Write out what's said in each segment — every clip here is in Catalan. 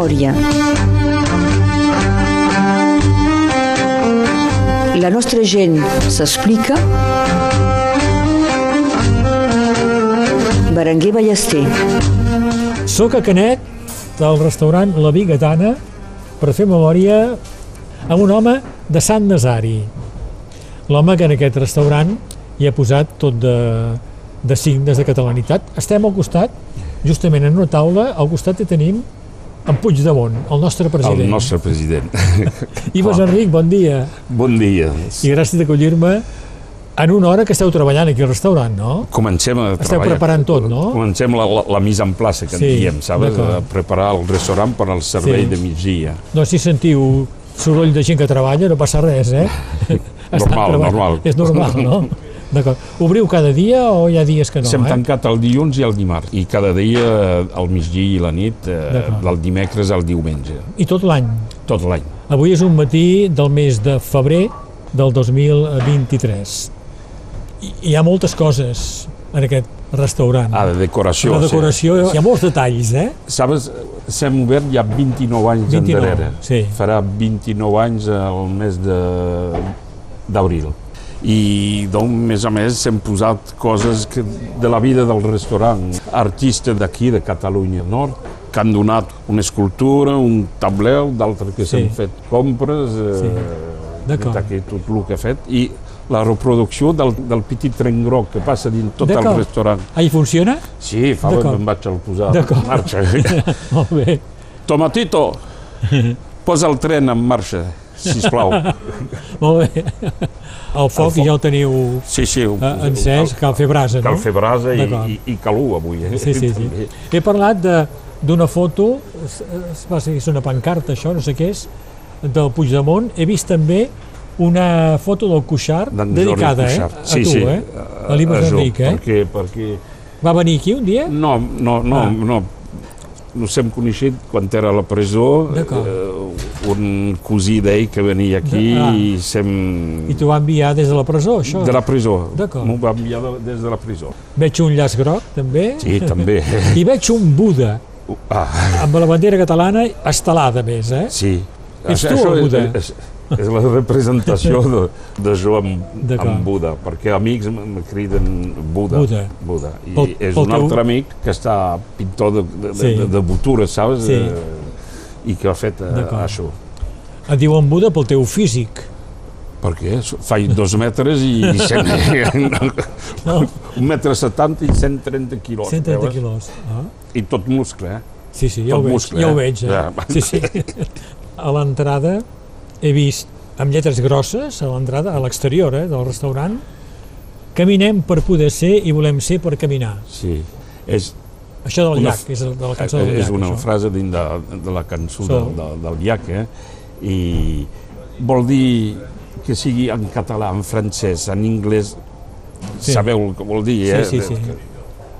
memòria. La nostra gent s'explica. Berenguer Ballester. Soc a Canet, del restaurant La Bigatana, per fer memòria amb un home de Sant Nazari. L'home que en aquest restaurant hi ha posat tot de, de signes de catalanitat. Estem al costat, justament en una taula, al costat hi tenim en Puigdemont, el nostre president. El nostre president. Ives Enric, bon dia. Bon dia. I gràcies d'acollir-me en una hora que esteu treballant aquí al restaurant, no? Comencem a Esteu treballar. preparant tot, no? Comencem la, la, la mise en place, que Sí, en diem, sabes? d'acord. A preparar el restaurant per al servei Sí. de migdia. No, si sentiu soroll de gent que treballa, no passa res, eh? Normal, normal. És normal, no? D'acord. Obriu cada dia o hi ha dies que no, Estem eh? tancat el dilluns i el dimarts, i cada dia, al migdia i la nit, eh, del dimecres al diumenge, I tot l'any. tot l'any. Avui és un matí del mes de febrer del 2023. I hi ha moltes coses en aquest restaurant. Ah, de decoració. la decoració, hi ha molts detalls, eh? Sí. Sabes, s'hem obert ja 29 anys 29, endarrere. sí. Farà 29 anys al mes de- d'abril. I doncs, a més a més, s'hem posat coses que, de la vida del restaurant. Artistes d'aquí, de Catalunya Nord, que han donat una escultura, un tableu, d'altres que Sí. s'han fet compres, Sí. eh, D'acord. d'aquí tot el que ha fet, i la reproducció del, del petit tren groc que passa dins tot el restaurant. Ah, i funciona? Sí, fa D'acord. em vaig al posar en marxa. Molt bé. Tomatito, posa el tren en marxa, sisplau. Molt bé. El foc foc. ja el teniu Sí, sí. ho- eh, encès, cal fer brasa, no? Cal fer brasa i, i, i calú avui. Eh? Sí, sí, sí. He parlat de- d'una foto, va ser una pancarta, això, no sé què és, del Puigdemont. He vist també una foto del Cuixart dedicada, eh? Cuixart. A sí, tu, sí. eh? A l'Ives jo, Enric, eh? Perquè, perquè... Va venir aquí un dia? No, no, no, Ah. no. Nos hem coneixit quan era a la presó, eh, un cosí d'ell que venia aquí Ah. i sem... I t'ho va enviar des de la presó, això? De la presó. M'ho va enviar de, des de la presó. Veig un llaç groc, també. Sí, també. I veig un Buda, Ah, amb la bandera catalana estelada, més, eh? sí. Ets tu, Això el Buda? És, és, és la representació de, de jo amb, amb Buda, perquè amics em criden Buda. Buda. Buda. I Pel- és pel un teu- altre amic que està pintor de, de, Sí. de, de botures, saps? Sí. Eh, I que ha fet eh, això. Et diuen Buda pel teu físic. Per què? Faig dos metres i, cent, No? un metre setanta i 130 quilos. 130 veus? quilos. Ah. I tot muscle, eh? Sí, sí, ja ho Tot veig, muscle, ja ho eh? veig. Eh? Ja. Sí, sí. A l'entrada he vist amb lletres grosses, a l'entrada, a l'exterior eh, del restaurant, caminem per poder ser i volem ser per caminar. Sí. És, Això del Una llac, és de la cançó del és llac. una això. frase dins de, de la cançó So- del, del, del llac, eh? I vol dir que sigui en català, en francès, en anglès, Sí. sabeu el que vol dir, Sí, eh? sí, sí.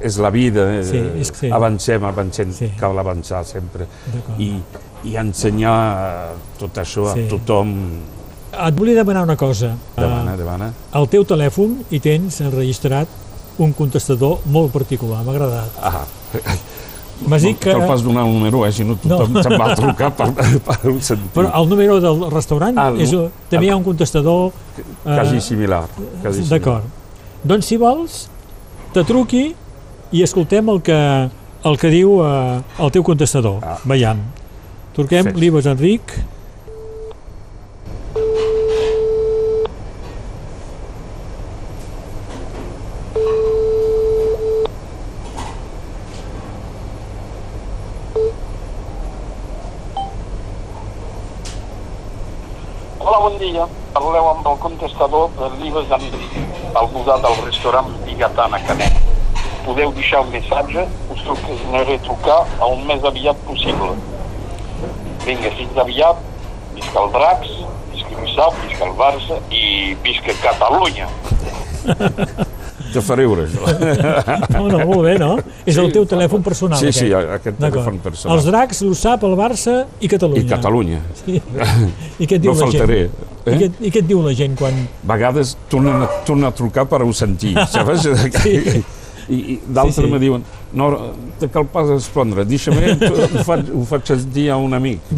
És la vida, eh? Sí, és que- avancem, avancem, Sí. cal avançar sempre. I, i ensenyar tot això Sí. a tothom. Et volia demanar una cosa. Demana, Ah, demana. al teu telèfon hi tens enregistrat un contestador molt particular, m'ha agradat. Ah, M'has no dit que... cal pas donar un número, eh? si no tothom No. se'n va trucar per, per sentir. Però el número del restaurant Ah, és, no. també hi ha un contestador... Quasi eh, similar. Quasi D'acord. Doncs si vols, te truqui i escoltem el que, el que diu eh, el teu contestador. Ah. Veiem. Truquem Perfecte. l'Ives Enric. Hola, bon dia. Parleu amb el contestador de l'Ives Enric, al Budà del restaurant Bigatana Canet. Deixar un missatge, us tornaré a trucar el més aviat possible. Vinga, fins aviat, visca el Dracs, visca el Sap, visca el Barça i visca Catalunya. Te faré riure, això. No, no, molt bé, no? És el teu telèfon personal, Sí, aquest. sí, aquest D'acord. telèfon personal. Els dracs, l'USAP, el Barça i Catalunya. I Catalunya. Sí. I què et diu No la faltaré. gent? I, Eh? què, I què et diu la gent quan... A vegades tornen a, tornen a trucar per ho sentir, saps? Sí. I, i d'altres Sí, sí. me diuen, no, te cal pas respondre, deixa'm, ho faig, ho faig sentir a un amic.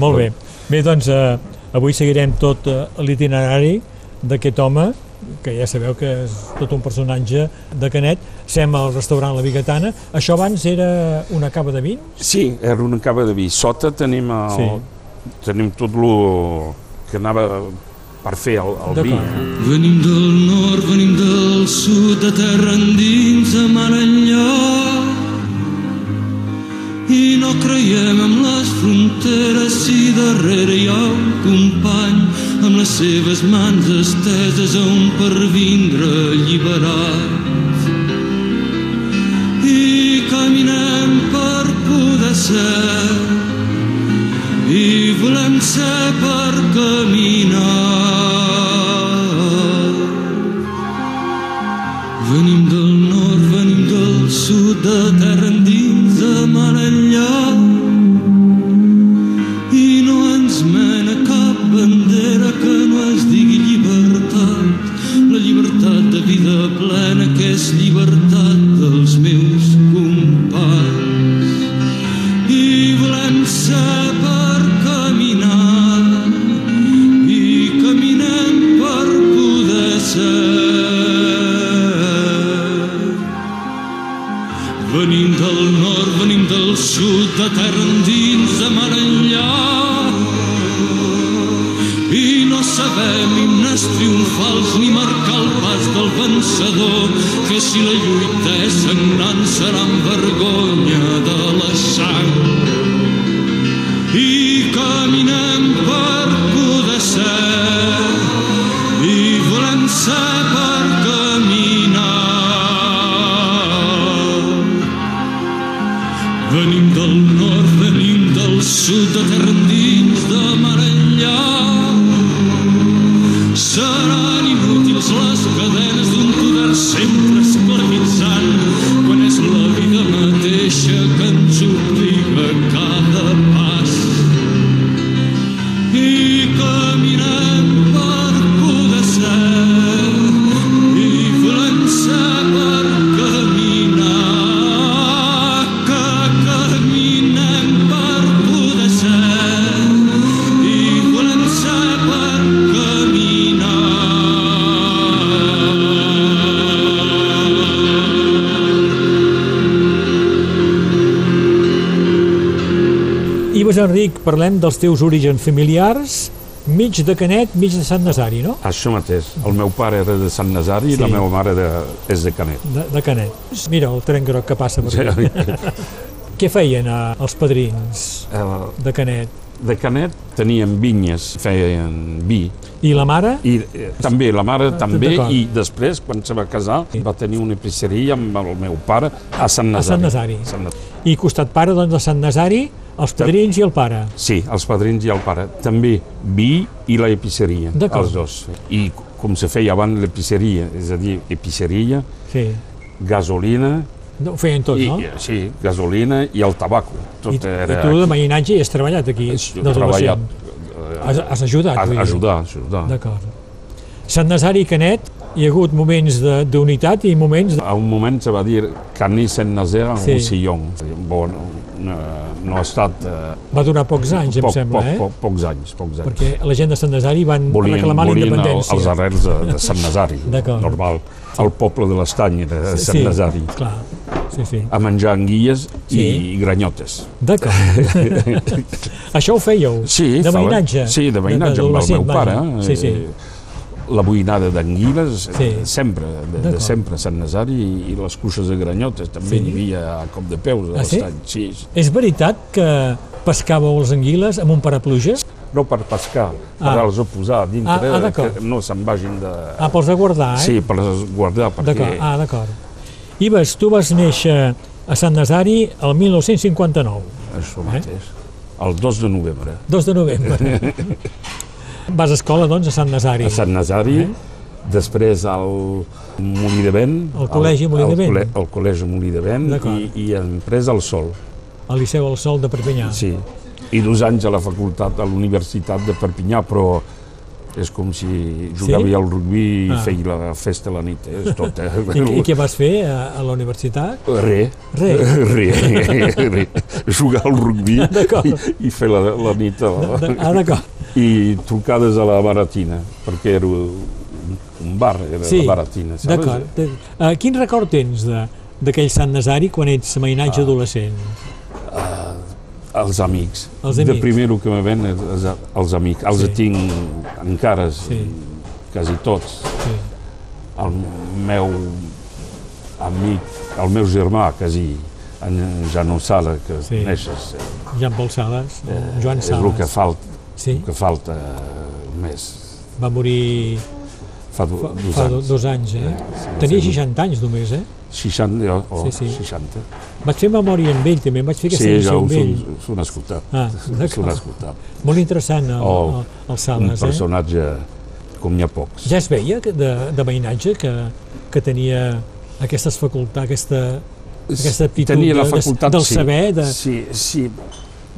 Molt bé. Bé, doncs eh, avui seguirem tot eh, l'itinerari d'aquest home, que ja sabeu que és tot un personatge de Canet. Sem al restaurant La Bigatana. Això abans era una cava de vins? Sí, era una cava de vi. Sota tenim, el, Sí. tenim tot el que anava per fer el, el vi. D'acord. Venim del nord, venim del sud, de terra endins, a mar enllà. I no creiem en les fronteres si darrere hi ha un company amb les seves mans esteses a un per vindre alliberats. I caminem per poder ser i volem ser per caminar. Del terra endins, de mar enllà. I no sabem himnes triomfals ni marcar el pas del vencedor, que si la lluita és sagnant serà amb vergonya de la sang. Enric, parlem dels teus orígens familiars, mig de Canet, mig de Sant Nazari, no? Això mateix. El meu pare era de Sant Nazari Sí. i la meva mare de, és de Canet. De, de Canet. Mira el tren groc que passa per aquí. Què feien eh, els padrins Eh, de Canet? De Canet tenien vinyes, feien vi, I la mare? i eh, també la mare també, d'acord. i després, quan se va casar, Sí. va tenir una episseria amb el meu pare a Sant Nazari. Sant Nazari. Sant Nazari. I costat pare, doncs, de Sant Nazari, els padrins i el pare. Sí, els padrins i el pare. També vi i la D'acord. els dos. I com se feia abans l'episseria, és a dir, episseria, Sí. gasolina, Ho feien tot, i, no? sí, gasolina i el tabaco. Tot I, era I tu de mainatge has treballat aquí, d'adolescent. treballat, Has, has ajudat, a, ajudar, ajudar. D'acord. Sant Nazari Canet, hi ha hagut moments de- d'unitat i moments de... A un moment se va dir Cani Saint Nazaire Sí. sí. un sillon. Bon, no, no ha estat... Eh, Va durar pocs anys, em poc, sembla, poc, eh? poc, pocs anys, pocs anys. Perquè la gent de Sant Nazari van volien, reclamar la volien independència. els arrels de, de Sant Nazari, normal. El poble de l'Estany era Sí, Sant Nazari. Clar, sí, sí. A menjar anguilles Sí. i granyotes. D'acord. Això ho fèieu? Sí, de veïnatge? Sí, de veïnatge amb el meu pare. Sí, sí. eh, La buinada d'anguiles, Sí. eh, sempre, de, de sempre, Sant Nazari, i, i les cuixes de granyotes, també Sí. hi havia a cop de peus a Ah, sí? l'estany. Sí, sí. És veritat que pescàveu els anguiles amb un parapluja? No per pescar, Ah. per els posar dintre, Ah, ah, que no se'n vagin de... Ah, pels de guardar, eh? Sí, per les guardar, perquè... Ah, d'acord. Ives, tu vas néixer a Sant Nazari el 1959, Això mateix. El 2 de novembre. 2 de novembre. vas a escola, doncs, a Sant Nazari. A Sant Nazari, Eh? després al Molí de Vent. Al col·legi Molí de al Vent. Al col·legi Molí de Vent i, i després al Sol. Al Liceu del Sol de Perpinyà. Sí. I dos anys a la facultat, a la Universitat de Perpinyà, però És com si jugava Sí? al rugby i Ah. feia la festa a la nit, eh? és tot. Eh? I, I què vas fer a, a la universitat? Re. Re. Re. Re. Jugar al rugby i, i fer la, la nit a la, ah, d'acord. i trucades a la Baratina, perquè era un, bar, era Sí, la Baratina, saps? d'acord. Uh, quin record tens d'aquell Sant Nazari quan ets mainatge Ah. adolescent? Els amics. Els De amics. primer el que me ven els, els amics. Els Sí. tinc encara, Sí. quasi tots. Sí. El meu amic, el meu germà, quasi, en Jano Sala, que Sí. coneixes, eh, Jean Paul Sales, Joan és el que Sales. falta, Sí, el que falta eh, més. va morir Fa, do, fa, dos anys. dos anys, eh? Sí, Tenia sí. 60 anys només, eh? 60 o, o Sí, sí. 60. Vaig fer memòria amb ell, també, em vaig fer aquesta Sí, edició ja amb ell. s'ho n'ha escoltat. Ah, n'ha escoltat. Molt interessant, el, Oh, el, el Un Sales, eh? personatge com n'hi ha pocs. Ja es veia que de, de veïnatge que, que tenia aquestes facultats, aquesta, aquesta aptitud tenia la de- de- facultat, del sí, saber, de, Sí, sí,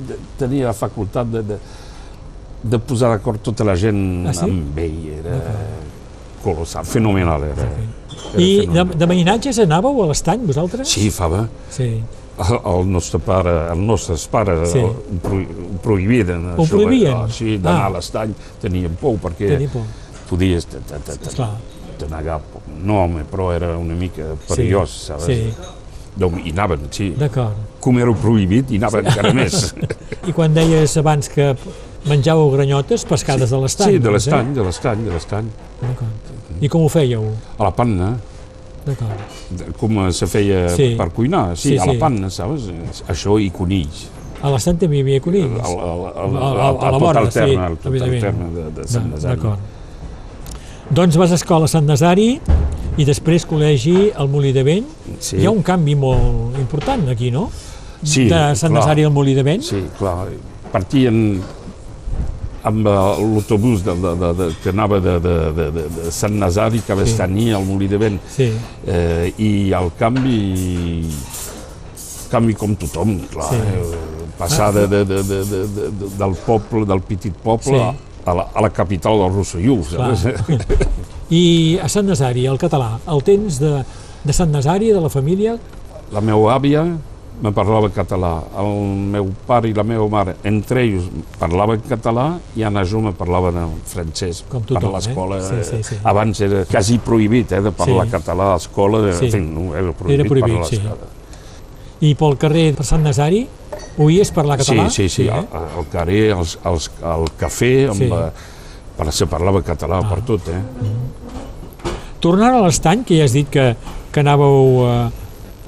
de, tenia la facultat de, de, de posar d'acord tota la gent Ah, sí? amb ell. Era colossal, fenomenal era. era I de, de veïnatges anàveu a l'estany, vosaltres? Sí, Fava, Sí. el, el nostre pare, els nostres pares Sí. sí. ho, pro, ho prohibien. Ho prohibien? Ah, sí, d'anar Ah. a l'estany tenien por perquè Tenia por. podies negar no, home, però era una mica perillós, saps? Sí, Donc, hi anaven, sí. d'acord. Com era prohibit, hi anaven encara més. I quan deies abans que menjàveu granyotes pescades de l'estany. Sí, de doncs, l'estany, de l'estany, de l'estany. Eh? D'acord. I com ho fèieu? A la panna, D'acord. com se feia Sí. per cuinar, sí, Sí, a la sí. panna, saps? Això i conills. A l'estany també hi havia A, conills? a, a, a, A- a- a la vora, sí, evidentment. terme de, de Sant Nazari. D'acord. Doncs vas a escola Sant Nazari i després col·legi al Molí de Vent. Sí. Hi ha un canvi molt important aquí, no? Sí, de Sant clar. Nazari al Molí de Vent. Sí, clar. Partien amb eh, l'autobús de, de, de, de, que anava de, de, de, de, Sant Nazari, que va Sí. al Molí de Vent, Sí, eh, i el canvi canvi com tothom, clar, Sí. eh, passar de, de, de, de, de, de, del poble, del petit poble, Sí. sí. a, la, a la capital del Rosselló, saps? I a Sant Nazari, el català, el tens de, de Sant Nazari, de la família? La meva àvia me parlava català, el meu pare i la meva mare, entre ells parlaven català i en Ajú me parlaven en francès Com tothom, per l'escola. eh? Sí, sí, sí. Abans era quasi prohibit eh, de parlar Sí. català a l'escola, Sí. sí. no, era prohibit, Era prohibit, parlar a sí. l'escola. I pel carrer per Sant Nazari, oies parlar català? Sí, sí, sí, eh? al, al carrer, als, als, al cafè, amb, Sí. sí. per, se parlava català Ah. per tot, eh? Tornant a l'estany, que ja has dit que, que anàveu eh,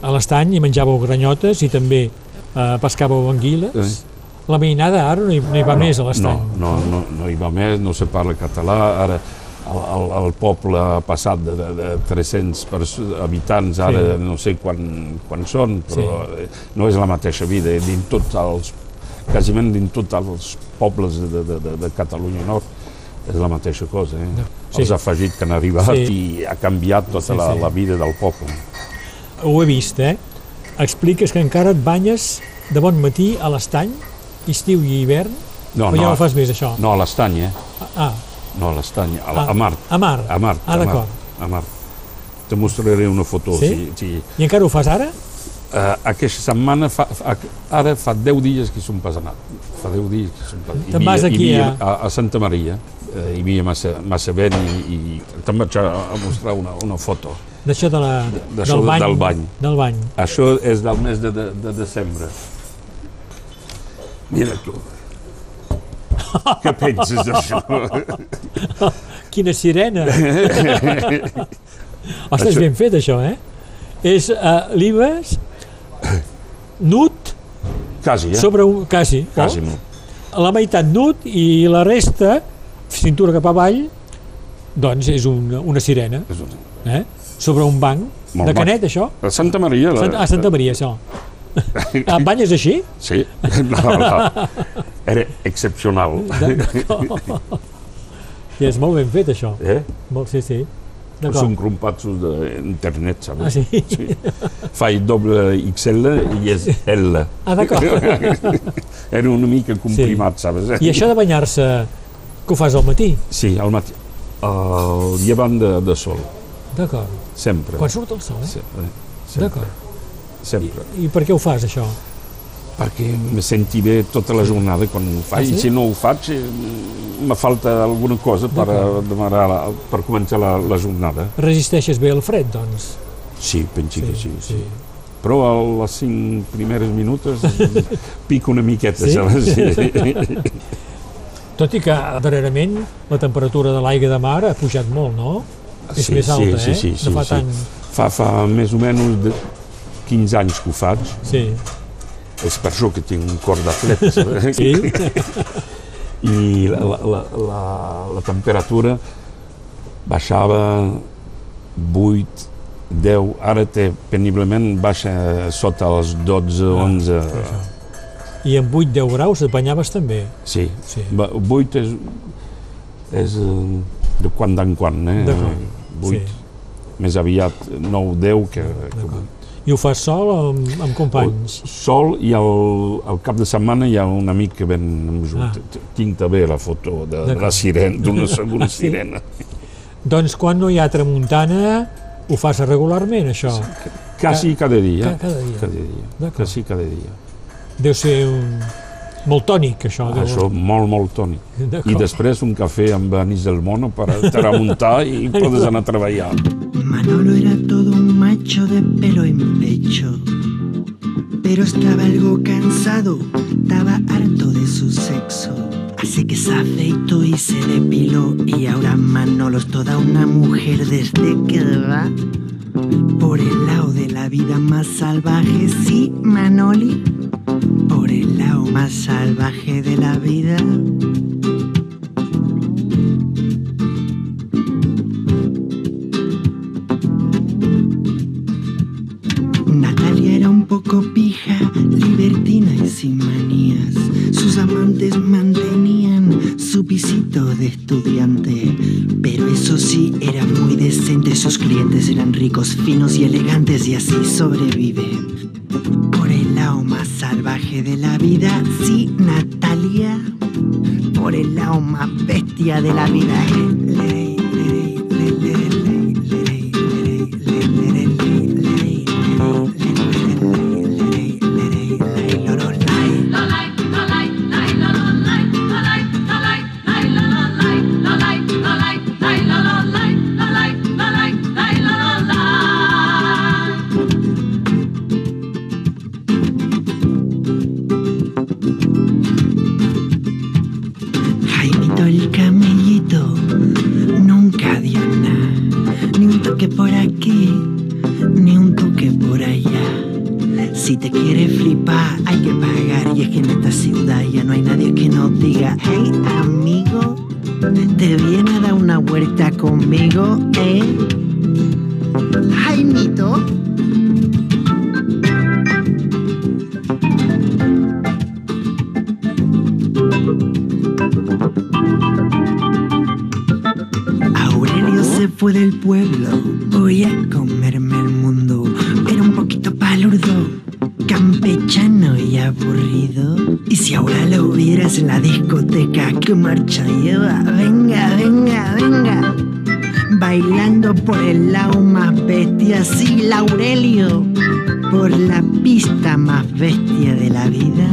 a l'estany i menjàveu granyotes i també eh, pescàveu anguiles, Eh. la veïnada ara no hi, no hi va més a No, l'estany. no, no, no hi va més, no se parla català, ara el, el, el poble ha passat de, de, de 300 pers- habitants, ara Sí. sí. no sé quan, quan són, però sí. no és la mateixa vida, eh, dins tots els, quasiment dins tots els pobles de, de, de, de Catalunya Nord és la mateixa cosa, eh? Sí. Els afegits que han arribat Sí. i ha canviat tota Sí, la, sí. la vida del poble. Ho he vist, eh? Expliques que encara et banyes de bon matí a l'estany, estiu i hivern, No, o ja no fas més, això? no a l'estany, eh? Ah, No a l'estany, a, Ah, a Mart. a Mar. A Mart, Ah, a Mart, d'acord. a Mart. Te mostraré una foto. Sí? Si, si, I encara ho fas ara? Uh, aquesta setmana, fa, fa, ara fa 10 dies que som pas anat. Fa 10 dies que som pas Te'n vas aquí a- a... a Santa Maria. Uh, hi havia massa, massa vent i, i te'n vaig a, a mostrar una, una foto. D'això de la, d'això del, de- bany, del bany. Del bany. Això és del mes de, de, de desembre. Mira tu. Què penses d'això? Quina sirena! Ostres, Això- ben fet, això, eh? És uh, l'Ibes, nut, Quasi, eh? sobre un... Quasi. oh? Quasi. no? La meitat nut i la resta, cintura cap avall, doncs és una, una sirena, És eh? Sobre un banc. Molt de. Canet, això? A Santa Maria... La, Sant, a Santa Maria, això. Ah, banyes així? Sí, no, no. Era excepcional. I és molt ben fet, això. Eh? Molt, sí, sí. Són D'acord. crompatsos d'internet, Ah, saps? sí? sí. Faig doble XL i és L. Ah, d'acord. Era una mica comprimat, saps? I això de banyar-se Que ho fas al matí? Sí, al matí. El llevant de, de sol, D'acord. sempre. Quan surt el sol, eh? Sempre. sempre. D'acord. sempre. I per què ho fas, això? perquè me senti bé tota la jornada quan ho faig, Ah, sí? i si no ho faig eh, me falta alguna cosa per, D'acord. demanar la, per començar la, la jornada. Resisteixes bé el fred, doncs? Sí, penso que sí, sí. Però a les cinc primeres minutes pico una miqueta, Sí? saps? Sí. Tot i que darrerament la temperatura de l'aigua de mar ha pujat molt, no? És Sí, més alta, sí, eh? sí, sí, no fa sí. tant... Fa, fa més o menys de 15 anys que ho faig, Sí. és per això que tinc un cor d'atleta. saps? Sí? i la, la, la, la, la temperatura baixava 8, 10, ara té peniblement baixa sota els 12, 11. I amb 8-10 graus et banyaves també? Sí, Sí. Ba- 8 és, és eh, de quan en quan, eh? D'acord. 8, Sí. més aviat 9, 10 que, que D'acord. I ho fas sol o amb, amb companys? sol i al, al cap de setmana hi ha un amic que ven amb Ah. tinc també la foto de, de la sirena, d'una segona Sí. sirena. Doncs quan no hi ha tramuntana ho fas regularment, això? Quasi cada dia. Ca- cada dia. Cada dia. Quasi cada dia. Deu ser un... molt tònic, això. deu- Això molt, molt tònic. I després un cafè amb anís del mono per a muntar i podes anar a treballar. Manolo era todo un macho de pelo en pecho, pero estaba algo cansado, estaba harto de su sexo. Así que se afeitó y se depiló y ahora Manolo es toda una mujer desde que va por el lado de la vida más salvaje, sí, Manoli, por el lado más salvaje de la vida. Natalia era un poco pija, libertina y sin manías. Sus amantes mantenían su pisito de estudiante. Sus clientes eran ricos, finos y elegantes y así sobrevive. Por el lado más salvaje de la vida, sí, Natalia. Por el lado más bestia de la vida. Aburrido. Y si ahora lo vieras en la discoteca, ¿qué marcha lleva? Venga, venga, venga. Bailando por el lado más bestia, sí, Aurelio. Por la pista más bestia de la vida.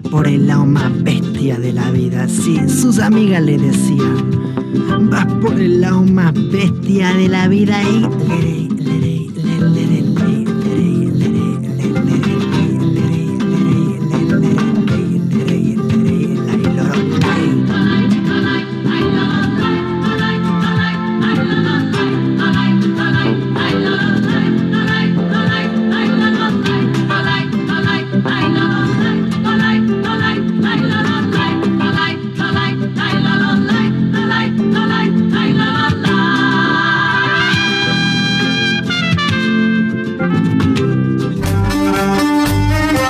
Por el más bestia de la vida. Sí, sus amigas le decían, vas por el más bestia de la vida y lerey,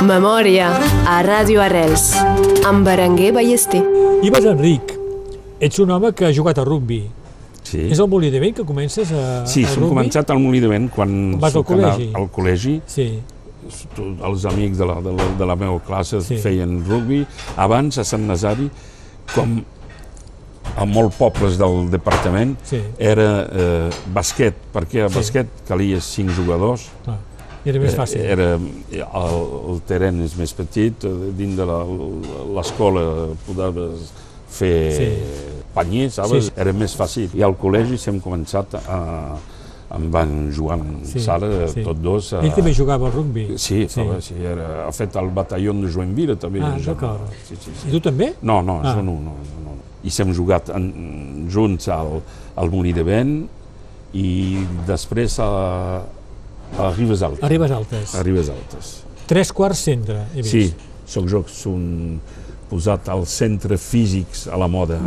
Memòria a Ràdio Arrels amb Berenguer Ballester. Ives Enric, ets un home que ha jugat a rugbi. Sí, És el Molí de Vent que comences a, sí a som començat al Molí de Vent quan Vas al col·legi? al col·legi. Sí, els amics de la, de la, de la meva classe Sí. feien rugbi. Abans, a Sant Nazari, com a molts pobles del departament, sí, era eh, basquet, perquè a Sí. basquet calia cinc jugadors. Clar. Era més Eh, fàcil. Era, el, el terreny és més petit, eh, dins de la- l'escola podies fer Sí. panyer, saps? Sí. Era més fàcil. I al col·legi hem començat a, amb en Joan Sí, Sala, sí. tots dos. A, Ell també jugava al rugbi. Sí, Sí. sí. sí era, ha fet el batalló de Joinville també. Ah, d'acord. Sí, sí, I sí. tu també? No, no, Ah. això no, no, no. I hem jugat en, junts al, al Molí de Vent i després a, a Ribes Altes. A Ribes Altes. A Ribes Altes. Tres quarts centre, he vist. Sí, sóc jo, un posat al centre físics a la moda.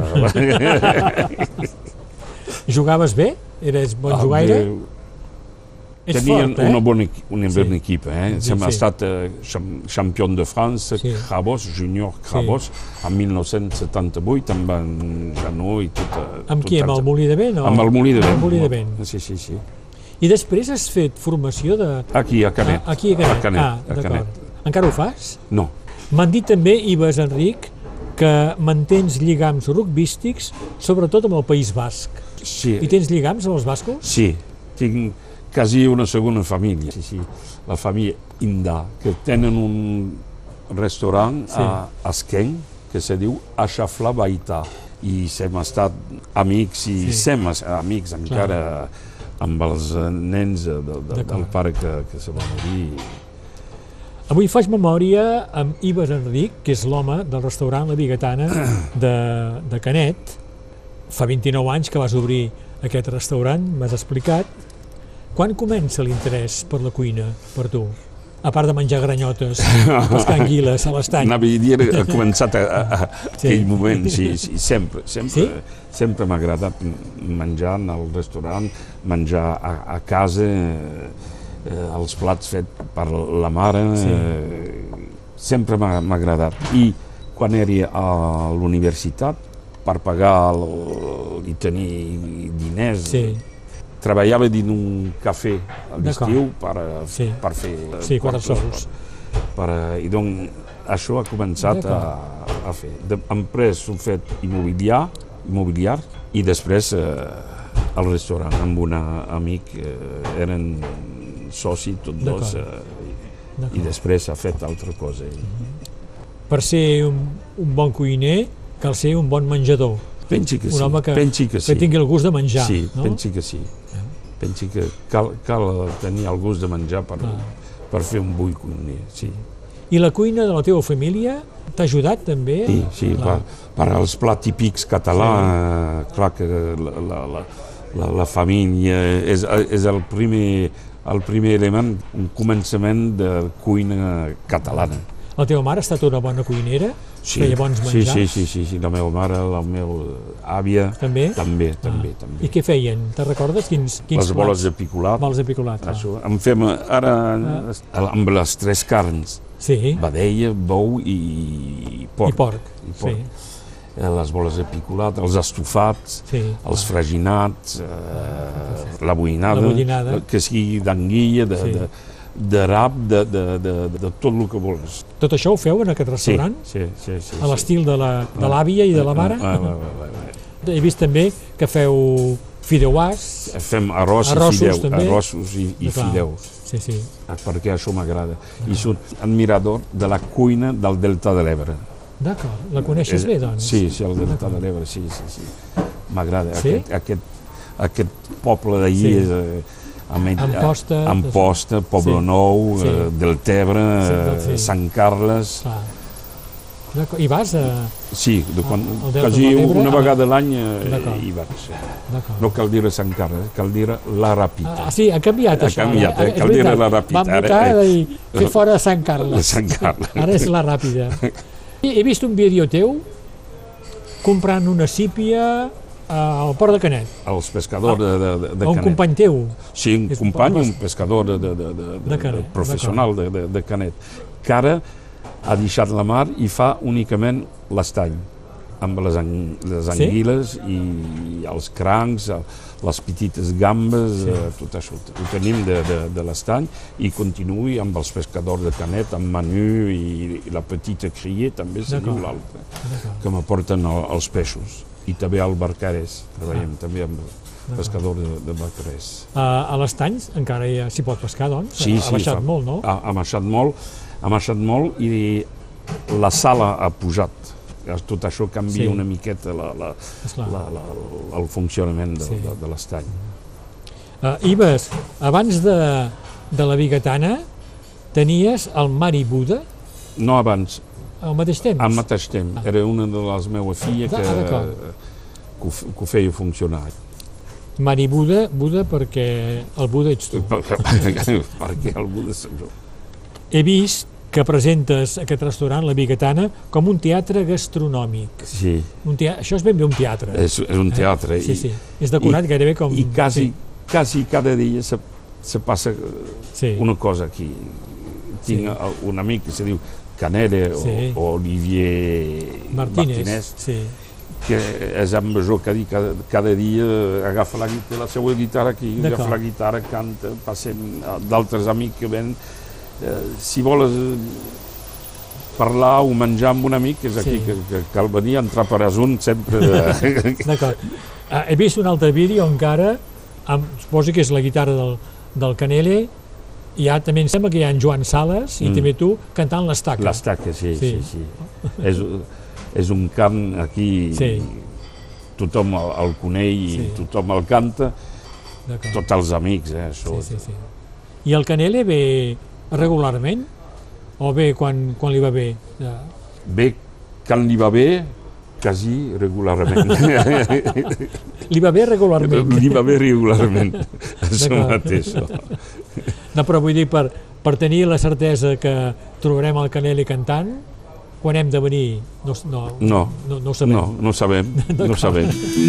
Jugaves bé? Eres bon Ah, jugaire? bé, Ets Tenien fort, eh? una bona, una Sí. bona equip. Eh? Sí, Hem sí. estat eh, campió de França, Sí. Crabos, júnior Crabos, en 1978, amb en Janó i tot. Amb tot qui? Amb el Molí de Vent? O? Amb el Molí de Vent. Amb el Molí de Vent. Sí, sí, sí. I després has fet formació de... Aquí, a Canet. Ah, aquí a Canet. A Canet, ah, a d'acord. Encara ho fas? No, M'han dit també, Ives Enric, que mantens lligams rugbístics, sobretot amb el País Basc. sí. I tens lligams amb els bascos? Sí, tinc quasi una segona família. Sí, sí. La família Inda, que tenen un restaurant Sí. a Esquenc que se diu Aixafla Baità i hem estat amics i Sí. amics encara amb els nens de, de, del pare que, que se va morir. Avui faig memòria amb Ives Enric, que és l'home del restaurant La Bigatana de, de Canet. Fa 29 anys que vas obrir aquest restaurant, m'has explicat. Quan comença l'interès per la cuina, per tu? A part de menjar granyotes, pescar anguiles a l'estany. Anava a dir, ha començat a, a, a Sí. aquell moment, sí, sí, sempre, sempre, Sí? sempre m'ha agradat menjar al restaurant, menjar a, a casa, eh, els plats fets per la mare, Sí. eh, sempre m'ha agradat. I quan era a l'universitat, per pagar el, i tenir diners, Sí, treballava dins un cafè a l'estiu per, Sí. per fer sí, quatre sols. per, a- I doncs això ha començat a, a fer. De, després ho fet immobiliar, immobiliar i després eh, al restaurant amb un amic, eh, eren soci tots dos eh, i després ha fet altra cosa. Per ser un, un bon cuiner, cal ser un bon menjador. Pensi que Un sí, home que, pensi que sí. que tingui el gust de menjar. sí, no? pensi que sí. Pensi que cal, cal tenir el gust de menjar per, Ah. per fer un bull cuiner, sí. I la cuina de la teva família t'ha ajudat també? Sí, sí, Clar. per, per als plats típics catalans, sí. clar que la, la, la, la, la família és, és el, primer, el primer element, un començament de cuina catalana. La teva mare ha estat una bona cuinera? Sí, Feia bons menjars? sí, sí, sí, sí, la meva mare, la meva àvia, També? també, també, Ah. també. I què feien? Te recordes quins, quins Les boles de picolat, Boles de picolat. ah. això, en fem ara amb les tres carns, Sí, vedella, bou i porc. i porc. I porc. Sí, Eh, les boles de picolat, els estofats, sí. els freginats, eh, la boïnada, La que sigui d'anguilla, de, Sí. de, de rap, de, de, de, de tot el que vols. Tot això ho feu en aquest restaurant? Sí, sí, sí. sí A l'estil de la- de l'àvia i de la mare? Ah, ah, ah, ah, ah. He vist també que feu fideuàs. Fem arròs Arrossos, i fideu, també? arrossos i, i Clar. fideus, Sí, sí. Ah, perquè això m'agrada. I soc admirador de la cuina del Delta de l'Ebre. D'acord. La coneixes bé, doncs? Sí, sí, el Delta de l'Ebre, sí, sí, sí. M'agrada. Sí? Aquest, aquest, aquest poble d'allí Sí. és... Eh, Amet- Amposta, Amposta, Poble Sí. Nou, Sí. eh, Deltebre, Sí, eh, sí. Sant Carles... Clar. I vas a... Sí, de quan, Delta quasi de una a- vegada a l'any eh, hi vaig. No cal dir Sant Carles, cal dir la Ràpita. Ah, sí, ha canviat Ha això. canviat, ara. eh? Cal dir la ràpida, Van ara, votar eh? de dir fer fora Sant Carles. Sant Carles. Ara és la ràpida. I he vist un vídeo teu comprant una sípia al port de Canet, Els pescadors de, de, de, de a un Canet. company teu. Sí, un És company, un pescador de, de, de, de, De Canet, professional de, de, de Canet. que ara ha deixat la mar i fa únicament l'estany amb les, an les Sí? anguiles i els crancs, eh, les petites gambes, Sí. eh, tot això. Ho tenim de, de, de l'estany i continuï amb els pescadors de Canet, amb Manu i, i la petita Crier, també se diu l'altra, que m'aporten el, els peixos. I també al Barcarès, treballem Ah. també amb pescador de, de Barcarès. A, a l'estany encara ja s'hi pot pescar, doncs? Sí, ha, sí, ha baixat fa- molt, no? Ha, ha baixat molt, ha baixat molt i la sala ha pujat. Tot això canvia Sí. una miqueta la, la, la, la, el funcionament de, Sí. de, de l'estany. Uh, Ives, abans de, de la Bigatana, tenies el Mari Buda No abans, al mateix temps? al mateix temps. Ah. Era una de les meves filles que, Ah, que, ho, que ho feia funcionar. Mari Buda, Buda perquè el Buda ets tu. Perquè algú de jo. He vist que presentes aquest restaurant, la Bigatana, com un teatre gastronòmic. Sí, Un tea... Això és ben bé un teatre. és, és un teatre. Sí, i, sí. És decorat i- gairebé com... I quasi, Sí, quasi cada dia se, se passa sí. una cosa aquí. Tinc Sí. un amic que se diu Canele o, Sí. o Olivier Martínez. Martínez, Sí. que és amb jo que dic cada, cada dia agafa la, la seva guitarra aquí, agafa la guitarra, canta, passem a d'altres amics que ven. Eh, si vols eh, parlar o menjar amb un amic, és aquí Sí. que, que cal venir, entrar per asun sempre. De... D'acord. Uh, he vist un altre vídeo encara, amb, suposo que és la guitarra del, del Canele, i ja també em sembla que hi ha en Joan Sales i Mm. també tu cantant l'estaca. L'estaca, sí, Sí. sí, sí. és, és un cant aquí, Sí. tothom el, el coneix i Sí. tothom el canta, tots els amics, eh, això. Sí, sí, sí. I el Canele ve regularment? O ve quan, quan li va bé? Ja. Bé, quan li va bé, quasi regularment. Li va bé regularment? li va bé regularment, això mateix. No, però vull dir, per, per tenir la certesa que trobarem el Canele cantant, quan hem de venir? No, no, No, no, no ho sabem. no, no sabem, no sabem.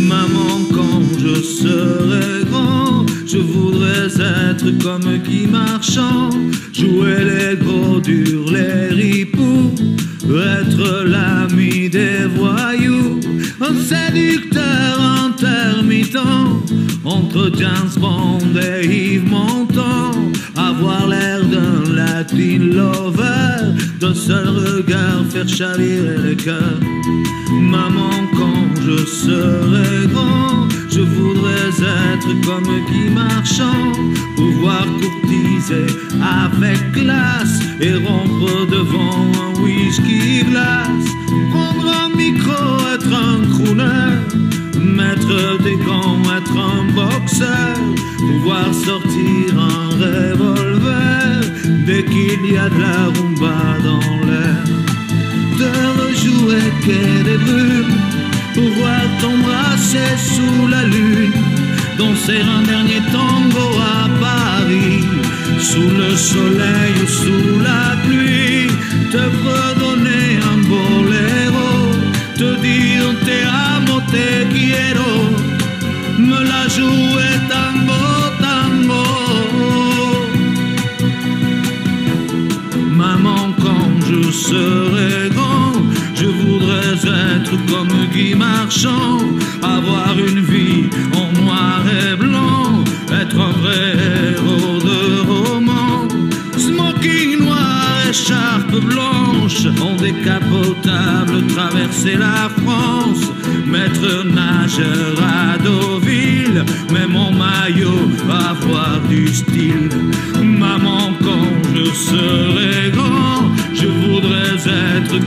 Maman, quand je serai grand, je voudrais être comme Guy Marchand, jouer les gros durs, les ripoux, être l'ami des voyous, un séducteur intermittent, entre James Bond et Yves Montand, avoir l'air d'un D'un seul regard faire chavirer le cœur. Maman, quand je serai grand, je voudrais être comme Guy Marchand, pouvoir courtiser avec classe et rompre devant un whisky glace, prendre un micro, être un crooner, mettre des gants, être un boxeur, pouvoir sortir un revolver qu'il y a de la rumba dans l'air. De rejouer quai des brumes, pouvoir t'embrasser sous la lune, danser un dernier tango à Paris, sous le soleil ou sous la pluie, comme Guy Marchand, avoir une vie en noir et blanc, être un vrai héros de roman. Smoking noir, écharpe blanche, en décapotable, traverser la France, maître nageur à Deauville, même en maillot, avoir du style. Maman, quand je serai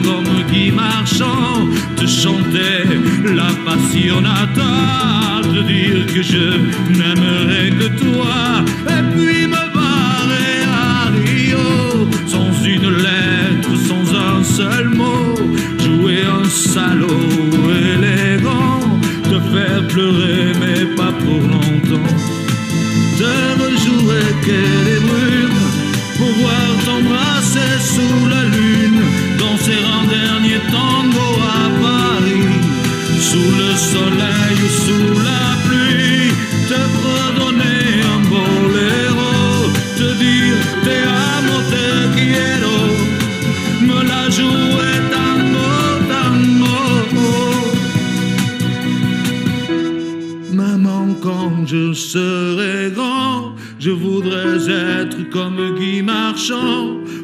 comme Guy Marchand, te chanter la passionata, te dire que je n'aimerai que toi, et puis me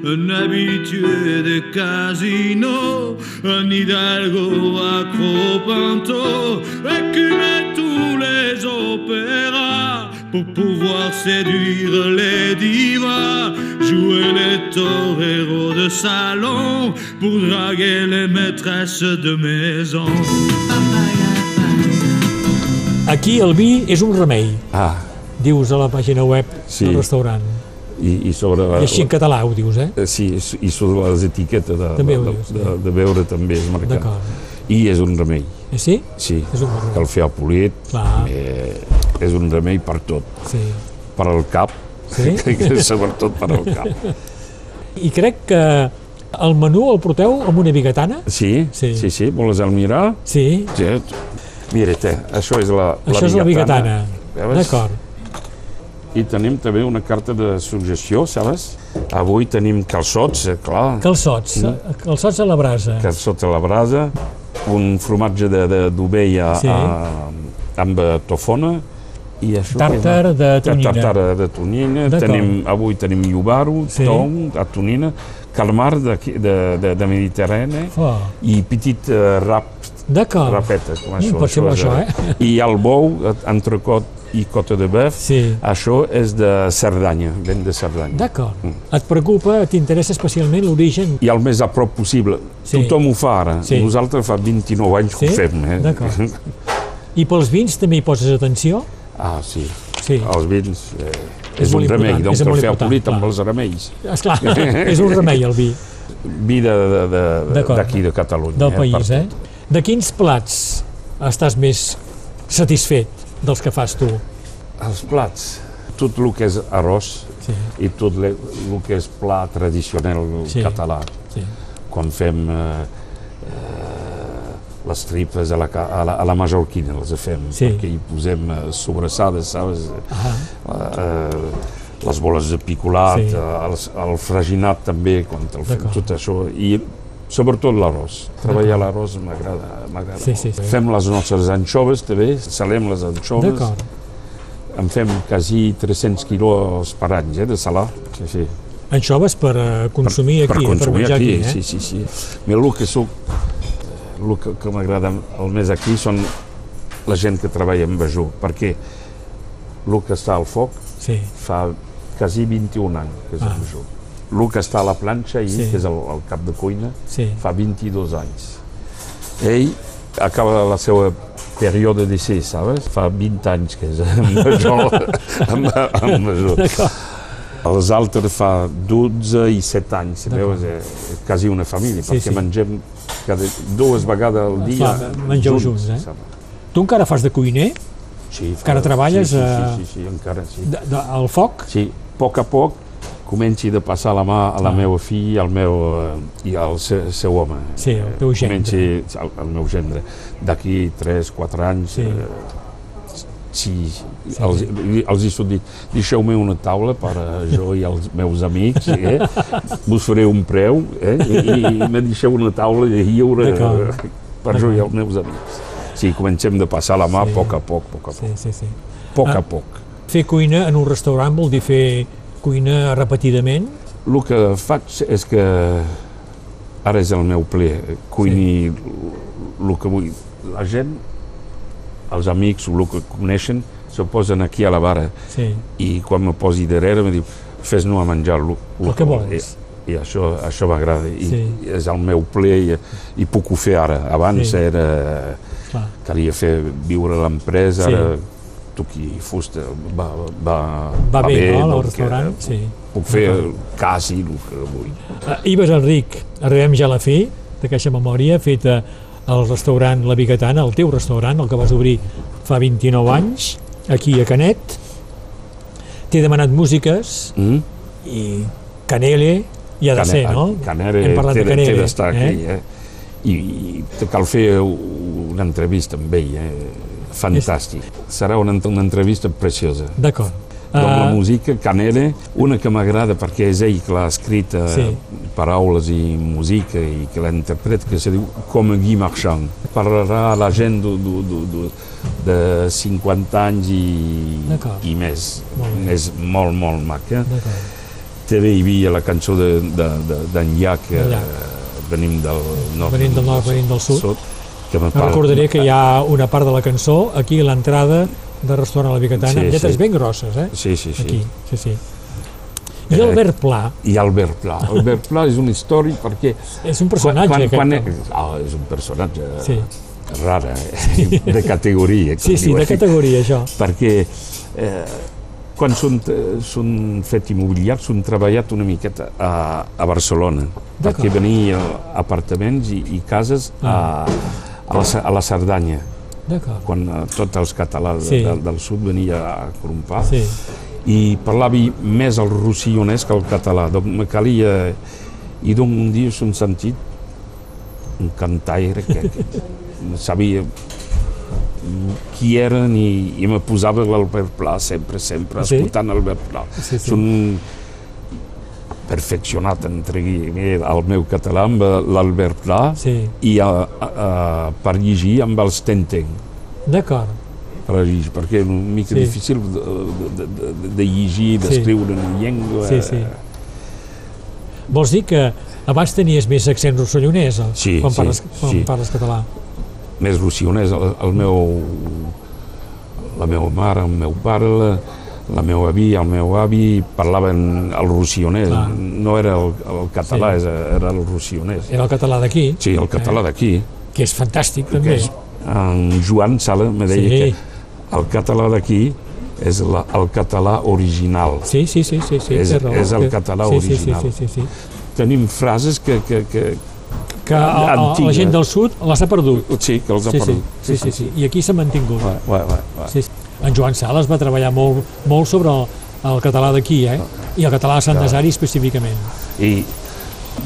un habitué des casinos, un hidalgo accro pinto, écumait tous les opéras pour pouvoir séduire les divas, jouer les toreros de salon pour draguer les maîtresses de maison. Aquí el vi és un remei, Ah, dius a la pàgina web Sí. del restaurant. I, i sobre... I així en català ho dius, eh? Eh, Sí, i sobre les etiquetes de, També de, dius, de, de, de beure també és marcat. I és un remei, Eh, Sí? sí. És un remei. El polit, Clar. eh, és un remei per tot. Sí. Per al cap, Sí? sobretot per al cap. I crec que el menú el porteu amb una bigatana? Sí, Sí. sí, sí, vols el mirar? Sí. Sí. Mira, té, això és la, Això és la bigatana. D'acord. I tenim també una carta de sugestió, saps? Avui tenim calçots, eh, clar, Calçots. Calçots a la brasa. calçots a la brasa, un formatge d'ovella Sí. sí. amb tofona, i això Tàrtar de tonyina. Tàrtar de tonyina. D'acord. Tenim, avui tenim iubaro, Sí. tom, a tonyina, calmar de, de, de, de Mediterrani Oh, i petit uh, rap, D'acord. rapeta, com això. Mm, bo és, això, eh? I el bou, eh, entrecot i cota de bœuf, Sí. això és de Cerdanya, ven de Cerdanya. D'acord. Mm. Et preocupa, t'interessa especialment l'origen? I el més a prop possible. Sí. Tothom ho fa ara. Sí. Nosaltres fa 29 anys que Sí? ho fem. Eh? D'acord. I pels vins també hi poses atenció? Ah, sí. Sí. Els vins eh, És és, un remei, doncs molt fer el polit amb els remeis. Esclar, és un remei el vi Vi de- de- de- d'aquí, de, de Catalunya. del eh, país, per eh? De quins plats estàs més satisfet dels que fas tu? Els plats, tot el que és arròs Sí, i tot el que és pla tradicional Sí. català. sí. Quan fem eh, eh, les tripes a la, a la, a la mallorquina, les fem, Sí. perquè hi posem eh, sobrassades, saps? Ah, eh, les boles de picolat, Sí. sí. els, el fraginat també, quan el fem tot això, i sobretot l'arròs. Treballar l'arròs m'agrada Sí, sí, sí. Fem les nostres anxoves també, salem les anxoves, D'acord. en fem quasi 300 quilos per any eh, de salar. Sí, sí. Anxoves per eh, consumir aquí, per eh, consumir menjar aquí, aquí, eh? sí, sí, sí. Mira, el que soc, el que, que m'agrada el més aquí són la gent que treballa amb Bejú, perquè el que està al foc Sí, fa quasi 21 anys que és Ah. ah. Bejú. El que està a la planxa, ahir, Sí. que és el, el cap de cuina, sí. fa 22 anys. Ell acaba la seva període de ser, saps? Fa 20 anys que és Bejú. amb, amb Bejú. Els altres fa 12 i 7 anys, si veus, és quasi una família, Sí, perquè sí. mengem cada, dues vegades al dia. Clar, mengeu junts, eh? saps? Tu encara fas de cuiner? Sí, fa- Encara treballes, Sí, sí, eh, sí, sí, sí, encara sí. De, de, al foc? Sí, a poc a poc comenci de passar la mà a la Ah. meva filla al meu, eh, i al seu, seu home. Sí, el teu gendre. Comenci el, el meu gendre. D'aquí 3-4 anys, Sí. eh, sí, els, els he dit, deixeu-me una taula per a jo i els meus amics, eh? vos faré un preu eh? I, i me deixeu una taula de lliure eh, per jo i els meus amics. Sí, comencem de passar la mà a Sí. poc a poc, poc a Sí, poc, sí, sí. poc Ah. a poc. Fer cuina en un restaurant vol dir fer cuina repetidament? El que faig és que ara és el meu ple, cuini el que vull. La gent, els amics, el que coneixen, se posen aquí a la vara Sí. i quan me posi darrere me diu fes-nos a menjar el, El que vols. I, i això, això m'agrada i, Sí. i és el meu ple i, i puc ho fer ara. Abans Sí. era, Clar. calia fer viure l'empresa, Sí. ara toqui fusta, va, va, Va bé, no, al doncs, restaurant? que Sí. Puc fer quasi el que vull. Uh, Ives Enric, arribem ja a la fi d'aquesta memòria feta al restaurant La Bigatana, el teu restaurant, el que vas obrir fa 29 anys, aquí a Canet. T'he demanat músiques Mm? i Canele hi ha de ser, no? Canere Hem parlat té, de té Canele. d'estar aquí, eh? I, i te cal fer una entrevista amb ell, eh? Fantàstic. Serà una, una entrevista preciosa. D'acord. Doncs la Uh, música, Canele, una que m'agrada perquè és ell que l'ha escrit eh, Sí. paraules i música i que l'interpreta, que se diu Com Guy Marchand. Parlarà a la gent de, de, de, de, de 50 anys i, i més. Molt. És molt, molt maca. També hi havia la cançó d'en de, de, d'en Llach, eh, Llach. venim del nord. Venim del nord, venim del sud. Que recordaré que hi ha una part de la cançó aquí a l'entrada de restaurant La Bicatana, Sí, lletres sí. ben grosses, eh? Sí, sí, sí. Aquí, sí, sí. I Eh, Albert Pla, I Albert Pla. Albert Pla és una història perquè... és un personatge quan, aquest. quan, home. quan, ah, és un personatge Sí. rara, eh? de categoria. Sí, sí, de diuen. categoria, això. Perquè eh, quan són, són fet immobiliats són treballat una miqueta a, a Barcelona perquè venia apartaments i, i cases a, a, la, a la Cerdanya quan eh, tots els catalans Sí. del, del sud venia a Crompà Sí. i parlava més el rossillonès que el català doncs me calia i d'un un dia s'han sentit un cantaire que, que no sabia qui eren i, i me posava l'Albert Pla sempre, sempre, Sí? escoltant Albert Pla. Sí, sí. Són perfeccionat entre guillemets, el meu català amb l'Albert Pla Sí, i a, a, a, per llegir amb els Tenten d'acord. per llegir, perquè és una mica Sí. sí. difícil de, de, de, de llegir, d'escriure en llengua. Sí, sí. Vols dir que abans tenies més accent rossellonès eh? Sí, quan, sí, parles, quan sí. parles català? Més rossillonès, el, el meu, la meva mare, el meu pare, la, la meva àvia, el meu avi parlaven el rossillonès, Clar. no era el, el català, Sí. sí. era el rossillonès. Era el català d'aquí, Sí, el català d'aquí. que és fantàstic també. que és- En Joan Sala me deia Sí. que el català d'aquí és la, el català original. Sí, sí, sí, sí, sí És- raó. és el català sí, original. Sí, sí, sí, sí, sí. Tenim frases que, que, que Que a, a, la gent del sud les ha perdut. sí, que els ha Sí, sí, perdut. sí, sí, sí. I aquí s'ha mantingut. Va, va, va, va. Sí, sí. En Joan Sales va treballar molt, molt sobre el, el català d'aquí, eh? I el català de Sant Desari específicament. I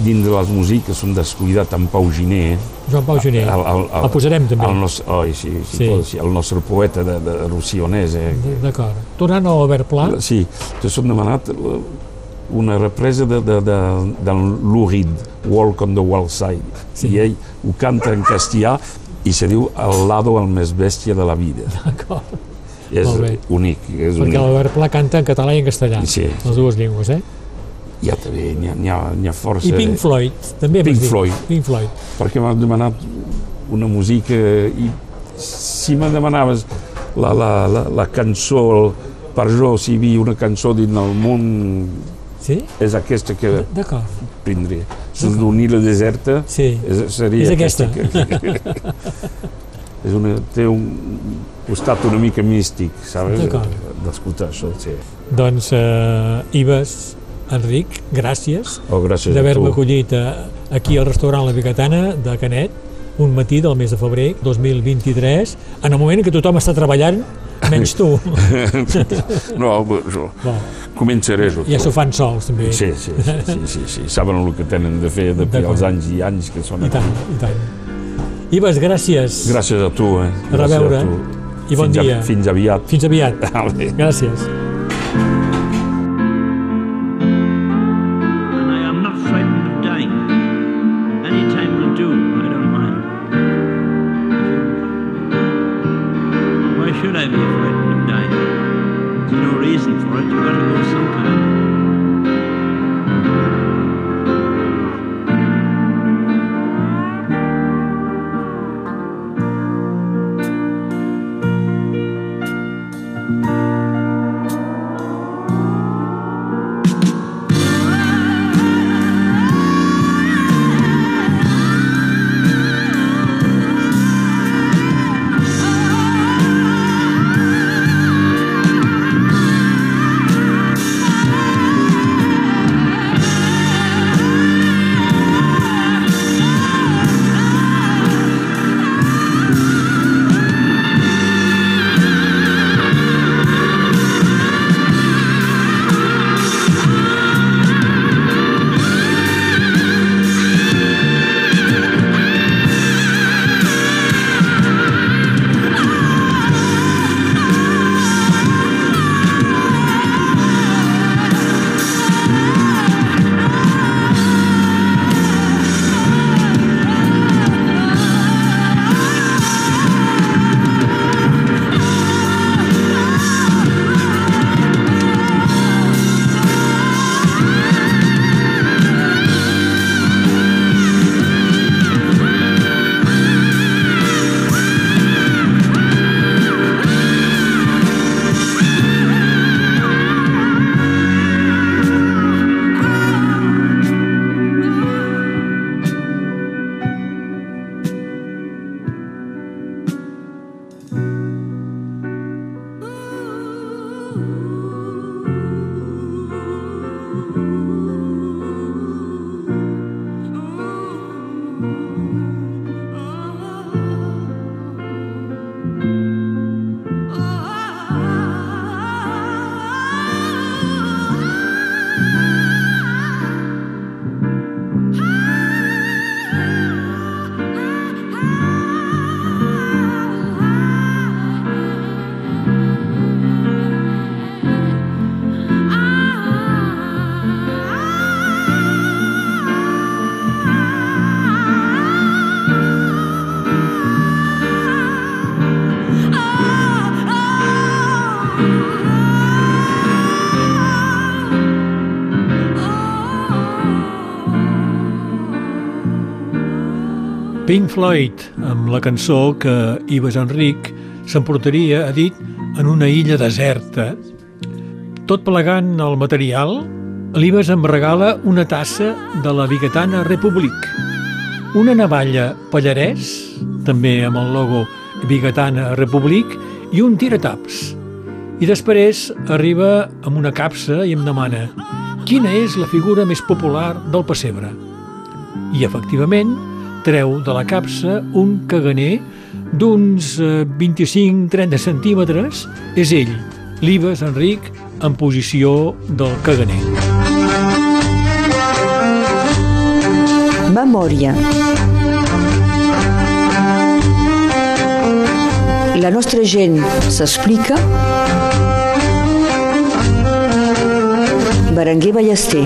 dins de les músiques són descuidat en Pau Giné. Joan Pau Gené. El, el, el, El posarem també. El nostre, oi, sí, sí, Sí. sí. sí, el nostre poeta de, de Rossillonès. Eh? D'acord. Tornant a l'Albert Pla, Sí, jo som demanat eh, una represa de, de, de, del Lurid, Walk on the Wild Side, Sí. i ell ho canta en castellà i se diu el lado el més bèstia de la vida. d'acord. És Molt bé. únic, és Perquè únic. l'Albert Pla canta en català i en castellà, Sí. les dues llengües, eh? Hi ha també, n'hi ha, ha, ha força... I Pink Floyd, també Pink. Floyd. Pink Floyd. perquè m'has demanat una música i si me demanaves la, la, la, la cançó per jo si hi havia una cançó dins el món Sí? és aquesta que D'acord. prindré és d'unir la deserta Sí. és, seria És aquesta. que, és una, té un costat una mica místic saps? D'escoltar això sí. Doncs, eh, Ives, Enric, gràcies oh, gràcies a d'haver-me acollit eh, aquí al restaurant La Bicatana de Canet un matí del mes de febrer 2023 en el moment en què tothom està treballant menys tu no, jo Bon, començaré jo ja s'ho fan sols també Sí, sí, sí, sí, sí, sí. Saben el que tenen de fer D'acord. als anys i anys que són i tant, i tant Ives, gràcies Gràcies a tu, eh? A Gràcies reveure. tu. I bon fins dia. A, fins aviat. fins aviat gràcies Floyd, amb la cançó que Ives Enric s'emportaria, ha dit, en una illa deserta. Tot plegant el material, l'Ives em regala una tassa de la Bigatana Republic, una navalla Pallarès, també amb el logo Bigatana Republic, i un tirataps. I després arriba amb una capsa i em demana quina és la figura més popular del pessebre. I, efectivament, treu de la capsa un caganer d'uns 25-30 centímetres. És ell, l'Ives Enric, en posició del caganer. Memòria. La nostra gent s'explica. Berenguer Ballester.